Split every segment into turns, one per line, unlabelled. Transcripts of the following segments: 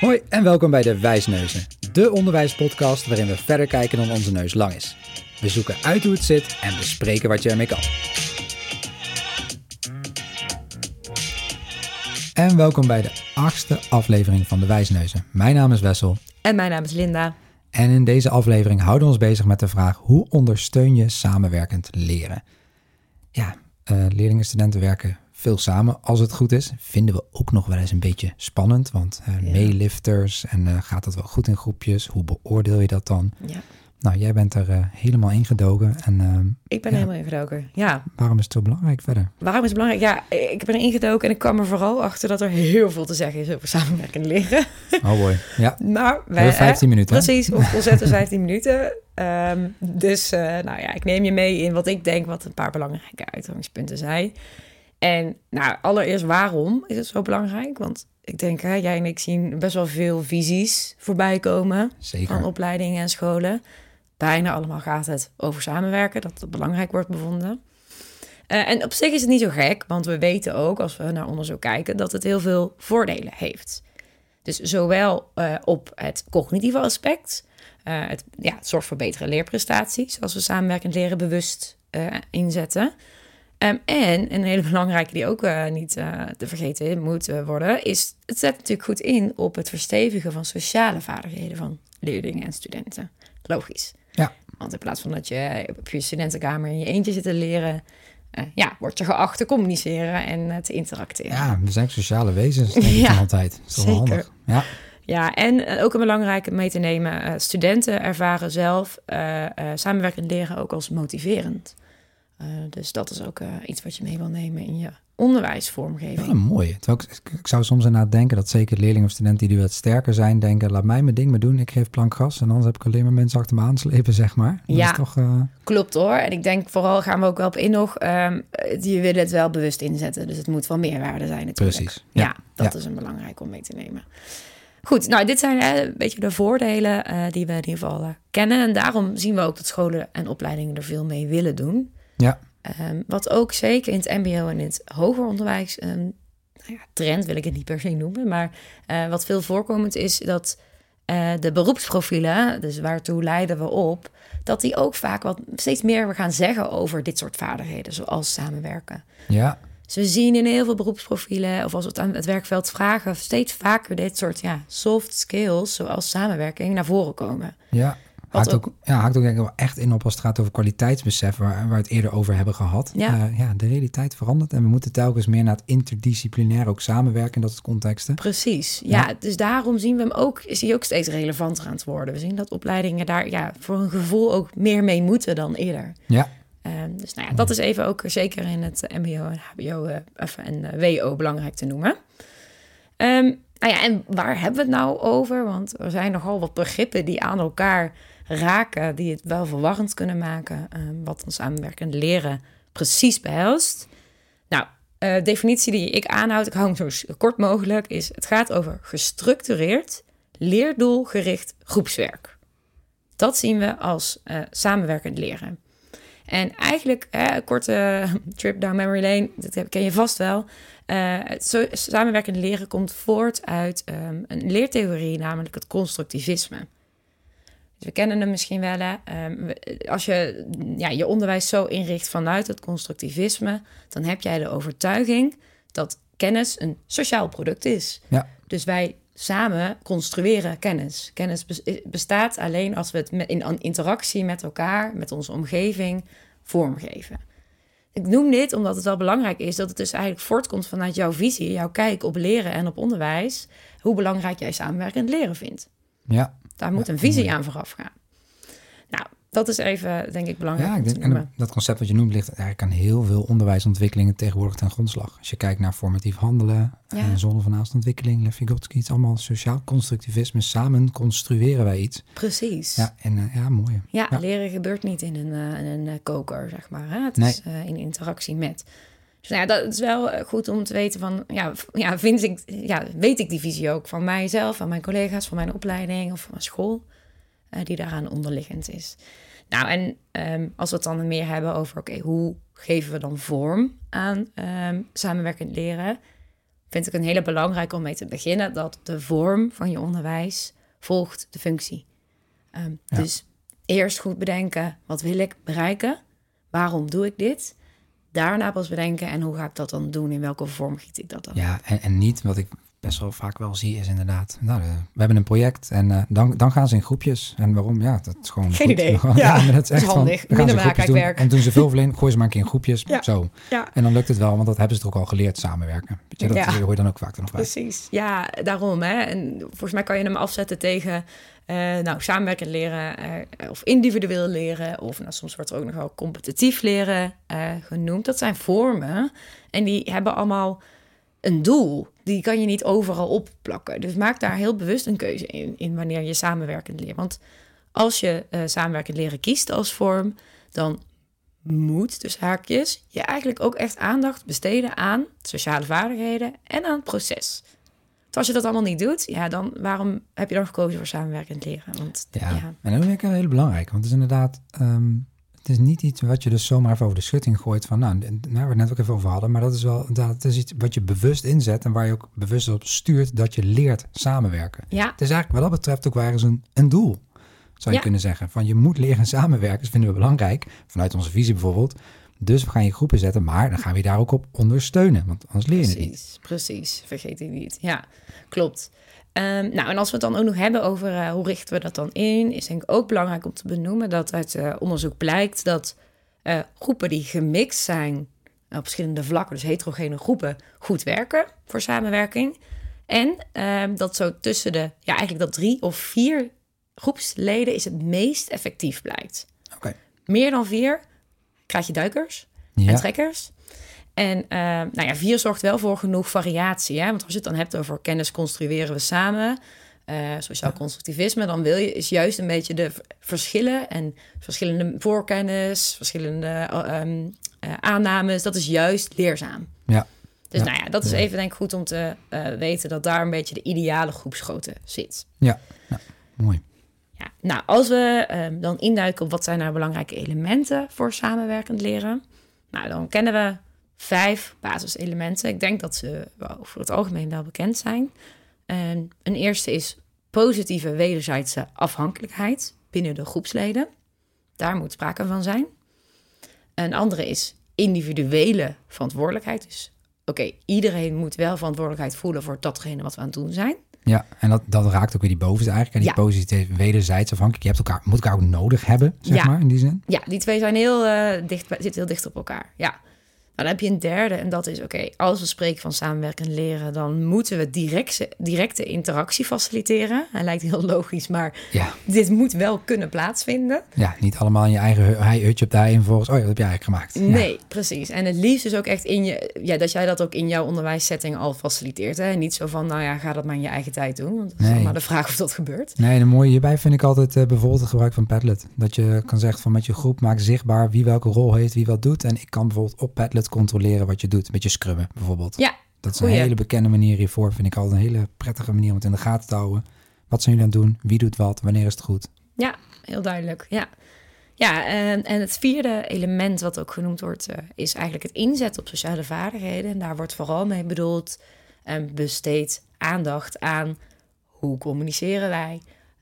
Hoi en welkom bij de Wijsneuzen, de onderwijspodcast waarin we verder kijken dan onze neus lang is. We zoeken uit hoe het zit en bespreken wat je ermee kan. En welkom bij de achtste aflevering van de Wijsneuzen. Mijn naam is Wessel
En mijn naam is Linda.
en in deze aflevering houden we ons bezig met de vraag hoe ondersteun je samenwerkend leren? Ja, eh, leerlingen en studenten werken veel samen als het goed is. Vinden we ook nog wel eens een beetje spannend, want
Ja.
meelifters en eh, gaat dat wel goed in groepjes? Hoe beoordeel je dat dan?
Ja.
Nou, jij bent er eh, helemaal ingedogen en ehm,
Ik ben
Ja.
helemaal ingedoken. Ja,
waarom is het zo belangrijk verder?
waarom is het belangrijk? Ja, ik ben er ingedoken en ik kwam er vooral achter dat er heel veel te zeggen is over samenwerkend leren.
Oh boy, ja. We hebben 15 minuten. hè?
Precies, ontzettend 15 minuten. Ehm, dus nou ja, ik neem je mee in wat ik denk wat een paar belangrijke uitgangspunten zijn. En nou, allereerst waarom is het zo belangrijk? Want ik denk, hè, jij en ik zien best wel veel visies voorbij komen
Zeker.
van opleidingen en scholen. Bijna allemaal gaat het over samenwerken, dat het belangrijk wordt bevonden. Eh, en op zich is het niet zo gek, want we weten ook, als we naar onderzoek kijken, dat het heel veel voordelen heeft. Dus zowel eh, op het cognitieve aspect, eh, het, ja, het zorgt voor betere leerprestaties, als we samenwerkend leren bewust inzetten. Ehm, en een hele belangrijke die ook eh, niet eh, te vergeten moet eh, worden, is het zet natuurlijk goed in op het verstevigen van sociale vaardigheden van leerlingen en studenten. Logisch.
Ja.
Want in plaats van dat je op je studentenkamer in je eentje zit te leren, ja, word je geacht te communiceren en te interacteren.
Ja, we zijn sociale wezens, denk ik
Ja,
altijd. Dat is toch wel
zeker.
handig? Ja,
Ja, en ook een belangrijke mee te nemen, studenten ervaren zelf samenwerkend leren ook als motiverend. Eh, dus dat is ook eh, iets wat je mee wil nemen in je onderwijsvormgeving.
mooie. Terwijl ik, ik zou soms inderdaad denken dat zeker leerlingen of studenten die wat sterker zijn, denken, laat mij mijn ding maar doen, ik geef plank gas en anders heb ik alleen maar mensen achter me aanslepen, zeg maar. Dat
Ja.
is toch... eh,
Klopt hoor. En ik denk vooral gaan we ook wel op in nog. ehm, je wil het wel bewust inzetten. Dus het moet van meerwaarde zijn natuurlijk.
Precies,
Ja,
ja.
dat
Ja.
is een belangrijk om mee te nemen. Goed, nou dit zijn eh, een beetje de voordelen die we in ieder geval kennen. En daarom zien we ook dat scholen en opleidingen er veel mee willen doen.
Ja,
Ehm, wat ook zeker in het mbo en in het hoger onderwijs... een nou ja, trend wil ik het niet per se noemen... maar eh, wat veel voorkomend is dat eh, de beroepsprofielen... dus waartoe leiden we op... dat die ook vaak wat steeds meer gaan zeggen over dit soort vaardigheden... zoals samenwerken.
ja,
Dus we zien in heel veel beroepsprofielen... of als we het aan het werkveld vragen... steeds vaker dit soort ja, soft skills... zoals samenwerking naar voren komen.
ja. Haakt ook, ja, haakt ook denk ik wel echt in op als het gaat over kwaliteitsbesef, waar, waar we het eerder over hebben gehad.
Ja.
Eh, ja, de realiteit verandert en we moeten telkens meer naar het interdisciplinair ook samenwerken in dat soort contexten.
Precies, ja,
Ja.
Dus daarom zien we hem ook, is hij ook steeds relevanter aan het worden. We zien dat opleidingen daar ja, voor een gevoel ook meer mee moeten dan eerder.
Ja,
Ehm, dus nou ja, dat is even ook zeker in het MBO en HBO eh, en eh, WO belangrijk te noemen. Ehm, nou ja, en waar hebben we het nou over? Want er zijn nogal wat begrippen die aan elkaar raken, die het wel verwarrend kunnen maken. ehm, wat ons samenwerkend leren precies behelst. Nou, eh definitie die ik aanhoud, ik hou hem zo kort mogelijk, is het gaat over gestructureerd, leerdoelgericht groepswerk. Dat zien we als eh, samenwerkend leren. En eigenlijk, een korte trip down memory lane, dat ken je vast wel. Eh, het samenwerkend leren komt voort uit ehm, een leertheorie, namelijk het constructivisme. Dus we kennen hem misschien wel. Hè? Ehm, als je ja, je onderwijs zo inricht vanuit het constructivisme, dan heb jij de overtuiging dat kennis een sociaal product is.
ja,
Dus wij samen construeren kennis. Kennis bes- bestaat alleen als we het in interactie met elkaar, met onze omgeving, vormgeven. Ik noem dit omdat het wel belangrijk is dat het dus eigenlijk voortkomt vanuit jouw visie, jouw kijk op leren en op onderwijs, hoe belangrijk jij samenwerkend leren vindt.
ja.
Daar moet een visie aan vooraf gaan. Nou, dat is even, denk ik, belangrijk
Ja, ik denk, en dat concept wat je noemt ligt eigenlijk aan heel veel onderwijsontwikkelingen tegenwoordig ten grondslag. Als je kijkt naar formatief handelen,
Ja.
zone van ontwikkeling, Lev Vygotsky, het allemaal sociaal constructivisme. Samen construeren wij iets.
Precies.
Ja, en eh, ja, mooi.
Ja,
Ja.
leren gebeurt niet in een, eh, in een eh, koker, zeg maar. Hè? Het
Nee.
is in interactie met. Dus nou ja, dat is wel goed om te weten van, ja, ja, vind ik, ja, weet ik die visie ook van mijzelf, van mijn collega's, van mijn opleiding of van mijn school, eh, die daaraan onderliggend is. Nou, en ehm, als we het dan meer hebben over, oké, hoe geven we dan vorm aan ehm, samenwerkend leren? vind ik een hele belangrijke om mee te beginnen dat de vorm van je onderwijs volgt de functie. Um,
Ja.
Dus eerst goed bedenken, wat wil ik bereiken? Waarom doe ik dit? Daarna pas bedenken, en hoe ga ik dat dan doen? In welke vorm giet ik dat dan?
Ja, en, en niet wat ik best wel vaak wel zie is inderdaad, nou, de- we hebben een project en eh, dan, dan gaan ze in groepjes. En waarom? Ja, dat is gewoon
Geen
goed.
idee.
Gewoon-
Ja,
maar dat is
dat is
echt van,
handig.
ze
Minder.
En doen ze veel verleen, gooi ze maar een keer in groepjes,
Ja.
zo.
Ja.
En dan lukt het wel, want dat hebben ze toch ook al geleerd, samenwerken. Je, dat hoor je dan ook vaak er nog bij.
Precies, ja, daarom. Hè. En volgens mij kan je hem afzetten tegen eh, nou, samenwerken leren eh, of individueel leren. Of nou, soms wordt er ook nog wel competitief leren eh, genoemd. Dat zijn vormen en die hebben allemaal een doel. Die kan je niet overal opplakken. Dus maak daar heel bewust een keuze in, in wanneer je samenwerkend leert. Want als je eh samenwerkend leren kiest als vorm, dan moet, dus haakjes, je eigenlijk ook echt aandacht besteden aan sociale vaardigheden en aan het proces. Want als je dat allemaal niet doet, ja, dan waarom heb je dan gekozen voor samenwerkend leren? Want
Ja,
ja,
en dat vind ik wel heel belangrijk. Want het is inderdaad, ehm, het is niet iets wat je dus zomaar even over de schutting gooit van, nou, en- waar we het net ook even over hadden, maar dat is wel, inderdaad, het is iets wat je bewust inzet en waar je ook bewust op stuurt dat je leert samenwerken.
ja,
Het is eigenlijk wat dat betreft ook wel ergens een, een doel, zou je
Ja.
kunnen zeggen. Van je moet leren samenwerken, dat vinden we belangrijk, vanuit onze visie bijvoorbeeld. Dus we gaan je groepen zetten, maar dan gaan we je daar ook op ondersteunen, want anders leer je het niet.
precies, precies. Vergeet die niet. Ja, klopt. Ehm, nou, en als we het dan ook nog hebben over eh, hoe richten we dat dan in, is denk ik ook belangrijk om te benoemen dat uit eh, onderzoek blijkt dat eh, groepen die gemixt zijn op verschillende vlakken, dus heterogene groepen, goed werken voor samenwerking. En ehm, dat zo tussen de, ja, eigenlijk dat drie of vier groepsleden is het meest effectief blijkt.
Oké.
Meer dan vier krijg je duikers en
Ja,
trekkers. En eh, nou ja, vier zorgt wel voor genoeg variatie. Hè? Want als je het dan hebt over kennis construeren we samen, eh, sociaal constructivisme, dan wil je is juist een beetje de verschillen en verschillende voorkennis, verschillende eh, ehm, eh, aannames. Dat is juist leerzaam.
ja,
Dus
Ja.
nou ja, dat is even denk ik goed om te eh, weten dat daar een beetje de ideale groepsgrootte zit.
ja, ja, mooi.
Ja, nou, als we ehm, dan induiken op wat zijn nou belangrijke elementen voor samenwerkend leren, nou, dan kennen we vijf basiselementen. Ik denk dat ze wel voor het algemeen wel bekend zijn. En een eerste is positieve wederzijdse afhankelijkheid binnen de groepsleden. Daar moet sprake van zijn. Een andere is individuele verantwoordelijkheid. Dus oké, iedereen moet wel verantwoordelijkheid voelen voor datgene wat we aan het doen zijn.
Ja, en dat, dat raakt ook weer die bovenste eigenlijk. En die
Ja.
positieve wederzijds afhankelijk. Je hebt elkaar, moet elkaar ook nodig hebben, zeg
Ja.
maar, in die zin.
Ja, die twee zijn heel, eh, dicht, zitten heel dicht op elkaar. Ja. Maar dan heb je een derde en dat is, oké, als we spreken van samenwerken en leren, dan moeten we directe, directe interactie faciliteren. Hij lijkt heel logisch, maar
Ja,
dit moet wel kunnen plaatsvinden.
ja, niet allemaal in je eigen hij hutje op de hei en volgens, oh ja, dat heb jij eigenlijk gemaakt. Ja.
Nee, precies. En het liefst is ook echt in je, ja, dat jij dat ook in jouw onderwijssetting al faciliteert. Hè? En niet zo van, nou ja, ga dat maar in je eigen tijd doen. Want dat is
Nee.
maar de vraag of dat gebeurt.
Nee, de mooie hierbij vind ik altijd eh, bijvoorbeeld het gebruik van Padlet. Dat je kan zeggen van met je groep maak zichtbaar wie welke rol heeft, wie wat doet. En ik kan bijvoorbeeld op Padlet controleren wat je doet. Een beetje scrubben bijvoorbeeld.
Ja,
dat is een hele bekende manier hiervoor. Vind ik altijd een hele prettige manier om het in de gaten te houden. Wat zijn jullie aan het doen? Wie doet wat? Wanneer is het goed?
Ja, heel duidelijk. Ja, ja en, en het vierde element wat ook genoemd wordt, eh, is eigenlijk het inzetten op sociale vaardigheden. En daar wordt vooral mee bedoeld en besteed aandacht aan hoe communiceren wij,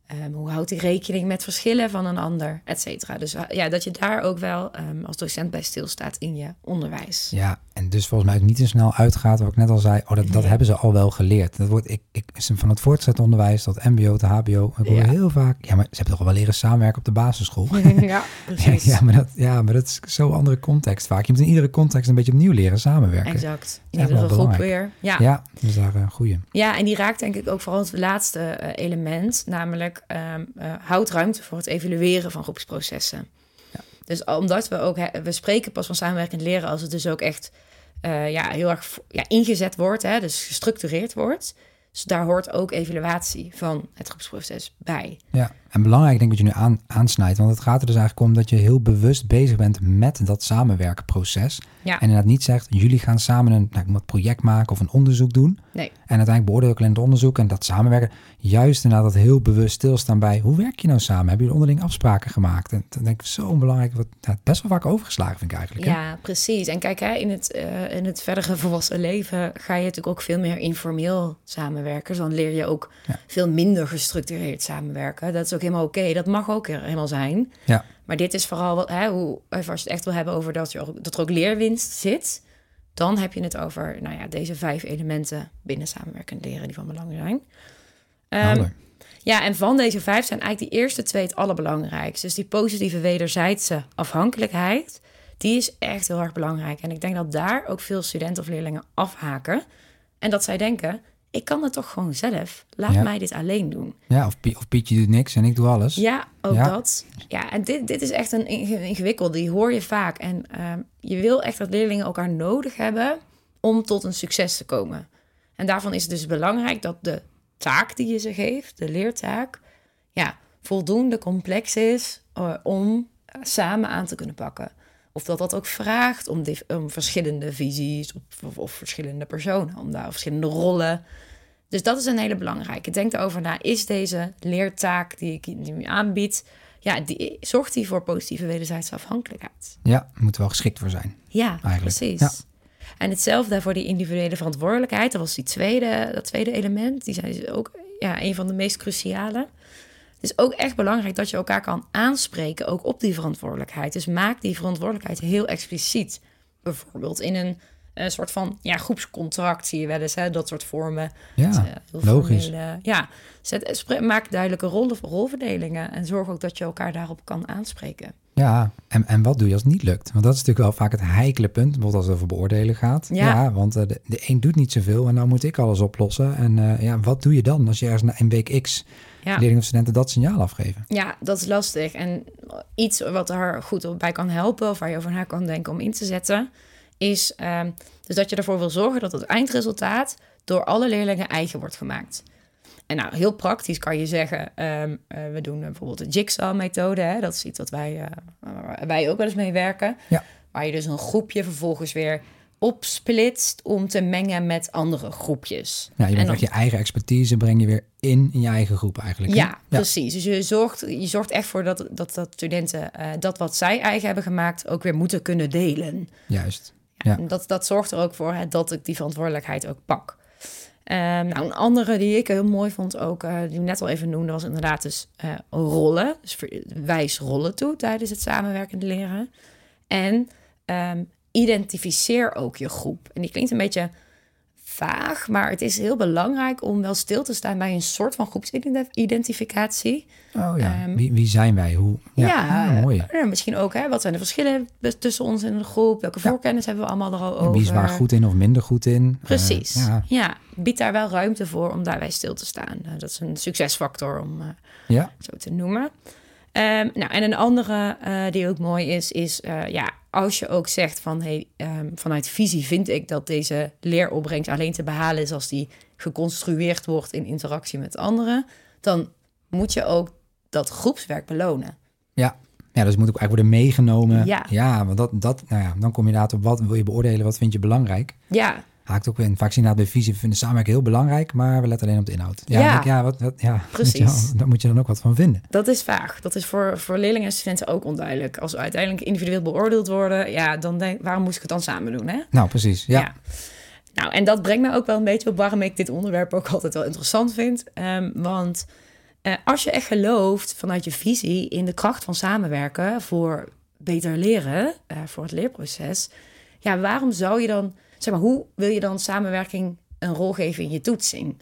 Ehm, hoe houdt hij rekening met verschillen van een ander, et cetera. Dus eh, ja, dat je daar ook wel ehm, als docent bij stilstaat in je onderwijs.
Ja, en dus volgens mij ook niet te snel uitgaat, wat ik net al zei. Oh, dat, dat
Nee.
hebben ze al wel geleerd. Dat wordt, ik, ik, is van het voortgezet onderwijs tot mbo tot hbo. Ik hoor
Ja.
heel vaak, ja, maar ze hebben toch wel leren samenwerken op de basisschool.
ja, precies.
Ja, maar dat, ja, maar dat is zo'n andere context vaak. Je moet in iedere context een beetje opnieuw leren samenwerken.
Exact. In iedere groep weer. Ja.
Ja, dus daar een goeie.
Ja, en die raakt denk ik ook vooral het laatste eh, element, namelijk ehm eh, houd ruimte voor het evalueren van groepsprocessen. Dus omdat we ook, we spreken pas van samenwerkend leren als het dus ook echt eh, ja, heel erg ja, ingezet wordt, hè, dus gestructureerd wordt. Dus daar hoort ook evaluatie van het groepsproces bij.
Ja, En belangrijk denk ik wat je nu aan, aansnijdt, want het gaat er dus eigenlijk om dat je heel bewust bezig bent met dat samenwerkenproces.
Ja.
En inderdaad niet zegt, jullie gaan samen een nou, project maken of een onderzoek doen.
Nee.
En uiteindelijk beoordeel ik alleen het onderzoek en dat samenwerken. Juist inderdaad dat heel bewust stilstaan bij, hoe werk je nou samen? Hebben jullie onderling afspraken gemaakt? En dan denk ik, zo belangrijk, wat ja, best wel vaak overgeslagen vind ik eigenlijk. hè?
Ja, precies. En kijk, hè, in, het, eh, in het verdere volwassen leven ga je natuurlijk ook veel meer informeel samenwerken. Dus dan leer je ook
Ja.
veel minder gestructureerd samenwerken. Dat is ook helemaal oké. Dat mag ook helemaal zijn.
Ja.
Maar dit is vooral wat, hè, hoe, even als je het echt wil hebben over dat, je dat er ook leerwinst zit. Dan heb je het over nou ja, deze vijf elementen binnen samenwerkend leren die van belang zijn. Ehm,
Helder.
ja, en van deze vijf zijn eigenlijk die eerste twee het allerbelangrijkste. Dus die positieve wederzijdse afhankelijkheid, die is echt heel erg belangrijk. En ik denk dat daar ook veel studenten of leerlingen afhaken. En dat zij denken, ik kan het toch gewoon zelf. Laat
Ja.
mij dit alleen doen.
Ja, of, of Pietje doet niks en ik doe alles.
Ja, ook
Ja.
dat. Ja, en dit, dit is echt een inge- ingewikkelde, die hoor je vaak. En ehm, je wil echt dat leerlingen elkaar nodig hebben om tot een succes te komen. En daarvan is het dus belangrijk dat de taak die je ze geeft, de leertaak, ja, voldoende complex is eh, om samen aan te kunnen pakken. Of dat dat ook vraagt om, om verschillende visies of, of, of verschillende personen, om daar verschillende rollen. Dus dat is een hele belangrijke. Denk erover na, is deze leertaak die ik ik aanbied, ja, die, zorgt die voor positieve wederzijdse afhankelijkheid?
Ja, we moeten wel geschikt voor zijn.
Ja,
Eigenlijk,
precies.
ja.
En hetzelfde voor die individuele verantwoordelijkheid. Dat was die tweede, dat tweede element. Die zijn ook ja, een van de meest cruciale. Het is ook echt belangrijk dat je elkaar kan aanspreken, ook op die verantwoordelijkheid. Dus maak die verantwoordelijkheid heel expliciet. Bijvoorbeeld in een, een soort van ja, groepscontract zie je wel eens, hè, dat soort vormen.
Ja,
eh,
logisch.
formele- ja, zet, maak duidelijke rollen, rolverdelingen en zorg ook dat je elkaar daarop kan aanspreken.
Ja, en, en wat doe je als het niet lukt? Want dat is natuurlijk wel vaak het heikele punt, bijvoorbeeld als het over beoordelen gaat.
Ja.
want eh, de, de een doet niet zoveel en nou moet ik alles oplossen. En eh, ja, wat doe je dan als je ergens na een week X
Ja.
leerlingen of studenten dat signaal afgeven?
Ja, dat is lastig. En iets wat daar goed op bij kan helpen, of waar je over na kan denken om in te zetten, is ehm, dus dat je ervoor wil zorgen dat het eindresultaat door alle leerlingen eigen wordt gemaakt. En nou, heel praktisch kan je zeggen, ehm, eh, we doen bijvoorbeeld de Jigsaw-methode. Hè? Dat is iets wat wij, eh, waar wij ook wel eens mee werken.
Ja.
Waar je dus een groepje vervolgens weer opsplitst om te mengen met andere groepjes.
Ja, je
En
bent
dan-
je eigen expertise breng je weer in, in je eigen groep eigenlijk.
ja, precies. Dus je zorgt, je zorgt echt voor dat, dat, dat studenten eh, dat wat zij eigen hebben gemaakt ook weer moeten kunnen delen.
Juist. Ja.
Dat, dat zorgt er ook voor hè, dat ik die verantwoordelijkheid ook pak. Ehm, nou, een andere die ik heel mooi vond ook, eh, die ik net al even noemde, was inderdaad dus eh, rollen. Dus wijs rollen toe tijdens het samenwerkend leren. En ehm, identificeer ook je groep. En die klinkt een beetje vaag, maar het is heel belangrijk om wel stil te staan bij een soort van groepsidentificatie.
Oh ja,
Ehm,
wie, wie zijn wij? Hoe? Ja,
Ja,
ah, mooi.
ja, misschien ook, hè, wat zijn de verschillen tussen ons en de groep? Welke
Ja.
voorkennis hebben we allemaal er al over?
Wie is waar goed in of minder goed in? Eh,
Precies.
ja.
ja. bied daar wel ruimte voor om daarbij stil te staan. Eh, dat is een succesfactor om eh,
ja,
zo te noemen. Ehm, nou, en een andere eh, die ook mooi is, is eh, ja, als je ook zegt van hey, ehm, vanuit visie vind ik dat deze leeropbrengst alleen te behalen is als die geconstrueerd wordt in interactie met anderen, dan moet je ook dat groepswerk belonen.
ja. Ja, dus het moet ook eigenlijk worden meegenomen.
Ja.
ja want dat, dat, nou ja, dan kom je inderdaad op wat wil je beoordelen, wat vind je belangrijk.
Ja,
Haakt ook in. Vaak zien we inderdaad bij visie, we vinden samenwerken heel belangrijk, maar we letten alleen op de inhoud. Ja,
Ja.
denk ja, wat, wat, ja
Precies.
je wel, daar moet je dan ook wat van vinden.
Dat is vaag. Dat is voor, voor leerlingen en studenten ook onduidelijk. Als we uiteindelijk individueel beoordeeld worden, ja, dan denk waarom moest ik het dan samen doen, hè?
Nou, precies. Ja,
Nou, en dat brengt me ook wel een beetje op waarom ik dit onderwerp ook altijd wel interessant vind. Ehm, want eh, als je echt gelooft vanuit je visie in de kracht van samenwerken voor beter leren, eh, voor het leerproces, ja, waarom zou je dan, zeg maar, hoe wil je dan samenwerking een rol geven in je toetsing?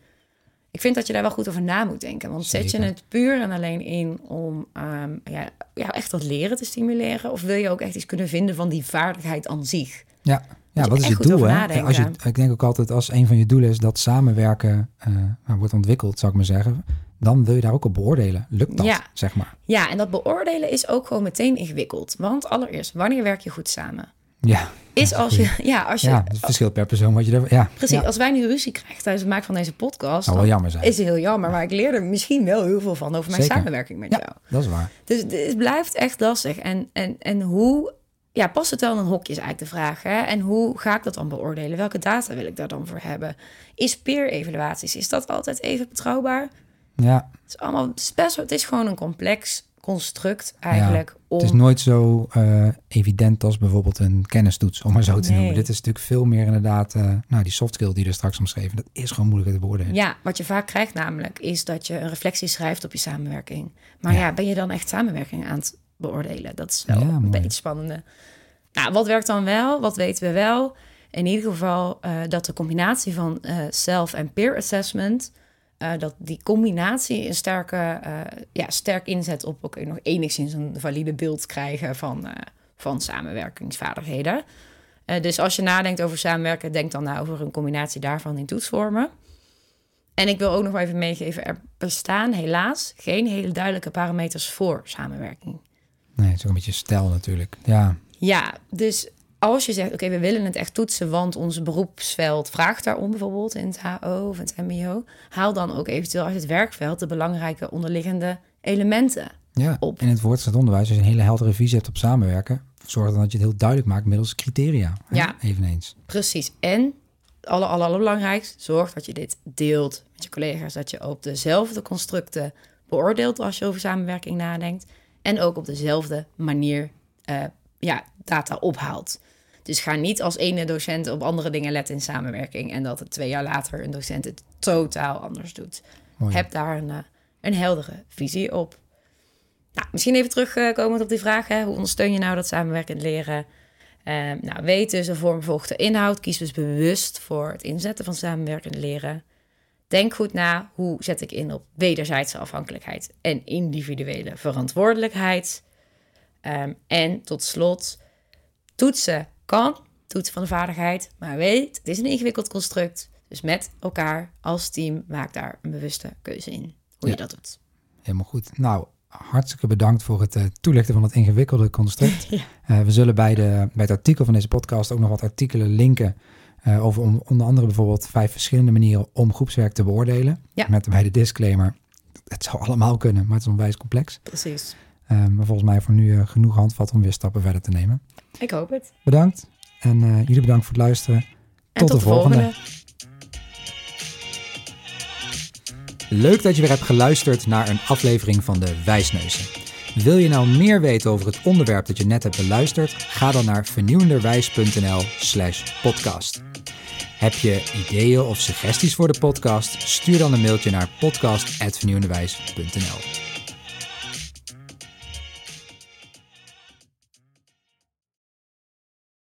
Ik vind dat je daar wel goed over na moet denken. Want zet je het puur en alleen in om ehm, ja, ja, echt dat leren te stimuleren? Of wil je ook echt iets kunnen vinden van die vaardigheid aan zich?
ja. ja wat is je doel? Hè? Als je, ik denk ook altijd, als een van je doelen is dat samenwerken eh, nou, wordt ontwikkeld, zou ik maar zeggen, dan wil je daar ook op beoordelen. Lukt dat,
Ja.
zeg maar.
Ja, en dat beoordelen is ook gewoon meteen ingewikkeld. Want allereerst, wanneer werk je goed samen?
Ja,
is als je, ja, als je,
ja, het verschilt per persoon wat je er... Ja,
precies,
ja.
als wij nu ruzie krijgen tijdens het maken van deze podcast,
wel
dan
jammer zijn.
is heel jammer, maar ik leer er misschien wel heel veel van over mijn
Zeker.
samenwerking met
Ja.
jou.
Dat is waar.
Dus het- blijft echt lastig. En, en, en hoe, ja, past het wel in een hokje is eigenlijk de vraag. Hè? En hoe ga ik dat dan beoordelen? Welke data wil ik daar dan voor hebben? Is peer-evaluaties, is dat altijd even betrouwbaar?
Ja,
Het is allemaal het is best, wel- het is gewoon een complex construct eigenlijk. om,
het is nooit zo eh, evident als bijvoorbeeld een kennistoets, om maar zo te
Nee.
noemen. Dit is natuurlijk veel meer inderdaad, eh, nou die soft skill die er straks omschreven, dat is gewoon moeilijker te beoordelen.
Ja, wat je vaak krijgt namelijk, is dat je een reflectie schrijft op je samenwerking. Maar
Ja.
ja, ben je dan echt samenwerking aan het beoordelen? Dat is wel
Ja,
een beetje spannende. Nou, wat werkt dan wel? Wat weten we wel? In ieder geval eh, dat de combinatie van self- en peer assessment... eh, dat die combinatie een sterke, eh, ja, sterk inzet op ook nog enigszins een valide beeld krijgen van, eh, van samenwerkingsvaardigheden. Dus als je nadenkt over samenwerken, denk dan na over een combinatie daarvan in toetsvormen. En ik wil ook nog even meegeven, er bestaan helaas geen hele duidelijke parameters voor samenwerking.
Nee, het is ook een beetje stijl natuurlijk. Ja,
Ja, dus als je zegt, oké, we willen het echt toetsen, want ons beroepsveld vraagt daarom bijvoorbeeld in het HO of het MBO, haal dan ook eventueel uit het werkveld de belangrijke onderliggende elementen.
ja.
Op.
in het voortgezet onderwijs, als je een hele heldere visie hebt op samenwerken, zorg dan dat je het heel duidelijk maakt middels criteria. hè,
Ja.
Eveneens.
Precies. En alle, alle, allerbelangrijkst, zorg dat je dit deelt met je collega's. Dat je op dezelfde constructen beoordeelt als je over samenwerking nadenkt. En ook op dezelfde manier eh, ja, data ophaalt. Dus ga niet als ene docent op andere dingen letten in samenwerking. En dat het twee jaar later een docent het totaal anders doet.
Mooi.
Heb daar een, eh, een heldere visie op. Nou, misschien even terugkomend op die vraag. Hè. Hoe ondersteun je nou dat samenwerkend leren? Ehm, nou, weet dus de vorm volgt de inhoud. Kies dus bewust voor het inzetten van samenwerkend leren. Denk goed na, hoe zet ik in op wederzijdse afhankelijkheid en individuele verantwoordelijkheid. Ehm, en tot slot, toetsen kan, toetsen van de vaardigheid, maar weet, het is een ingewikkeld construct. Dus met elkaar als team maak daar een bewuste keuze in, hoe je dat doet.
Helemaal goed. Nou, hartstikke bedankt voor het eh, toelichten van het ingewikkelde construct.
Ja.
Eh, we zullen bij, de, bij het artikel van deze podcast ook nog wat artikelen linken. eh, over om, onder andere bijvoorbeeld vijf verschillende manieren om groepswerk te beoordelen.
Ja.
Met bij de disclaimer, het zou allemaal kunnen, maar het is onwijs complex.
Precies.
Eh, maar volgens mij voor nu eh, genoeg handvat om weer stappen verder te nemen.
Ik hoop het.
Bedankt en eh, jullie bedankt voor het luisteren.
En
Tot de volgende. Leuk dat je weer hebt geluisterd naar een aflevering van de Wijsneuzen. Wil je nou meer weten over het onderwerp dat je net hebt beluisterd? Ga dan naar vernieuwenderwijs.nl slash podcast. Heb je ideeën of suggesties voor de podcast? Stuur dan een mailtje naar podcast.vernieuwenderwijs.nl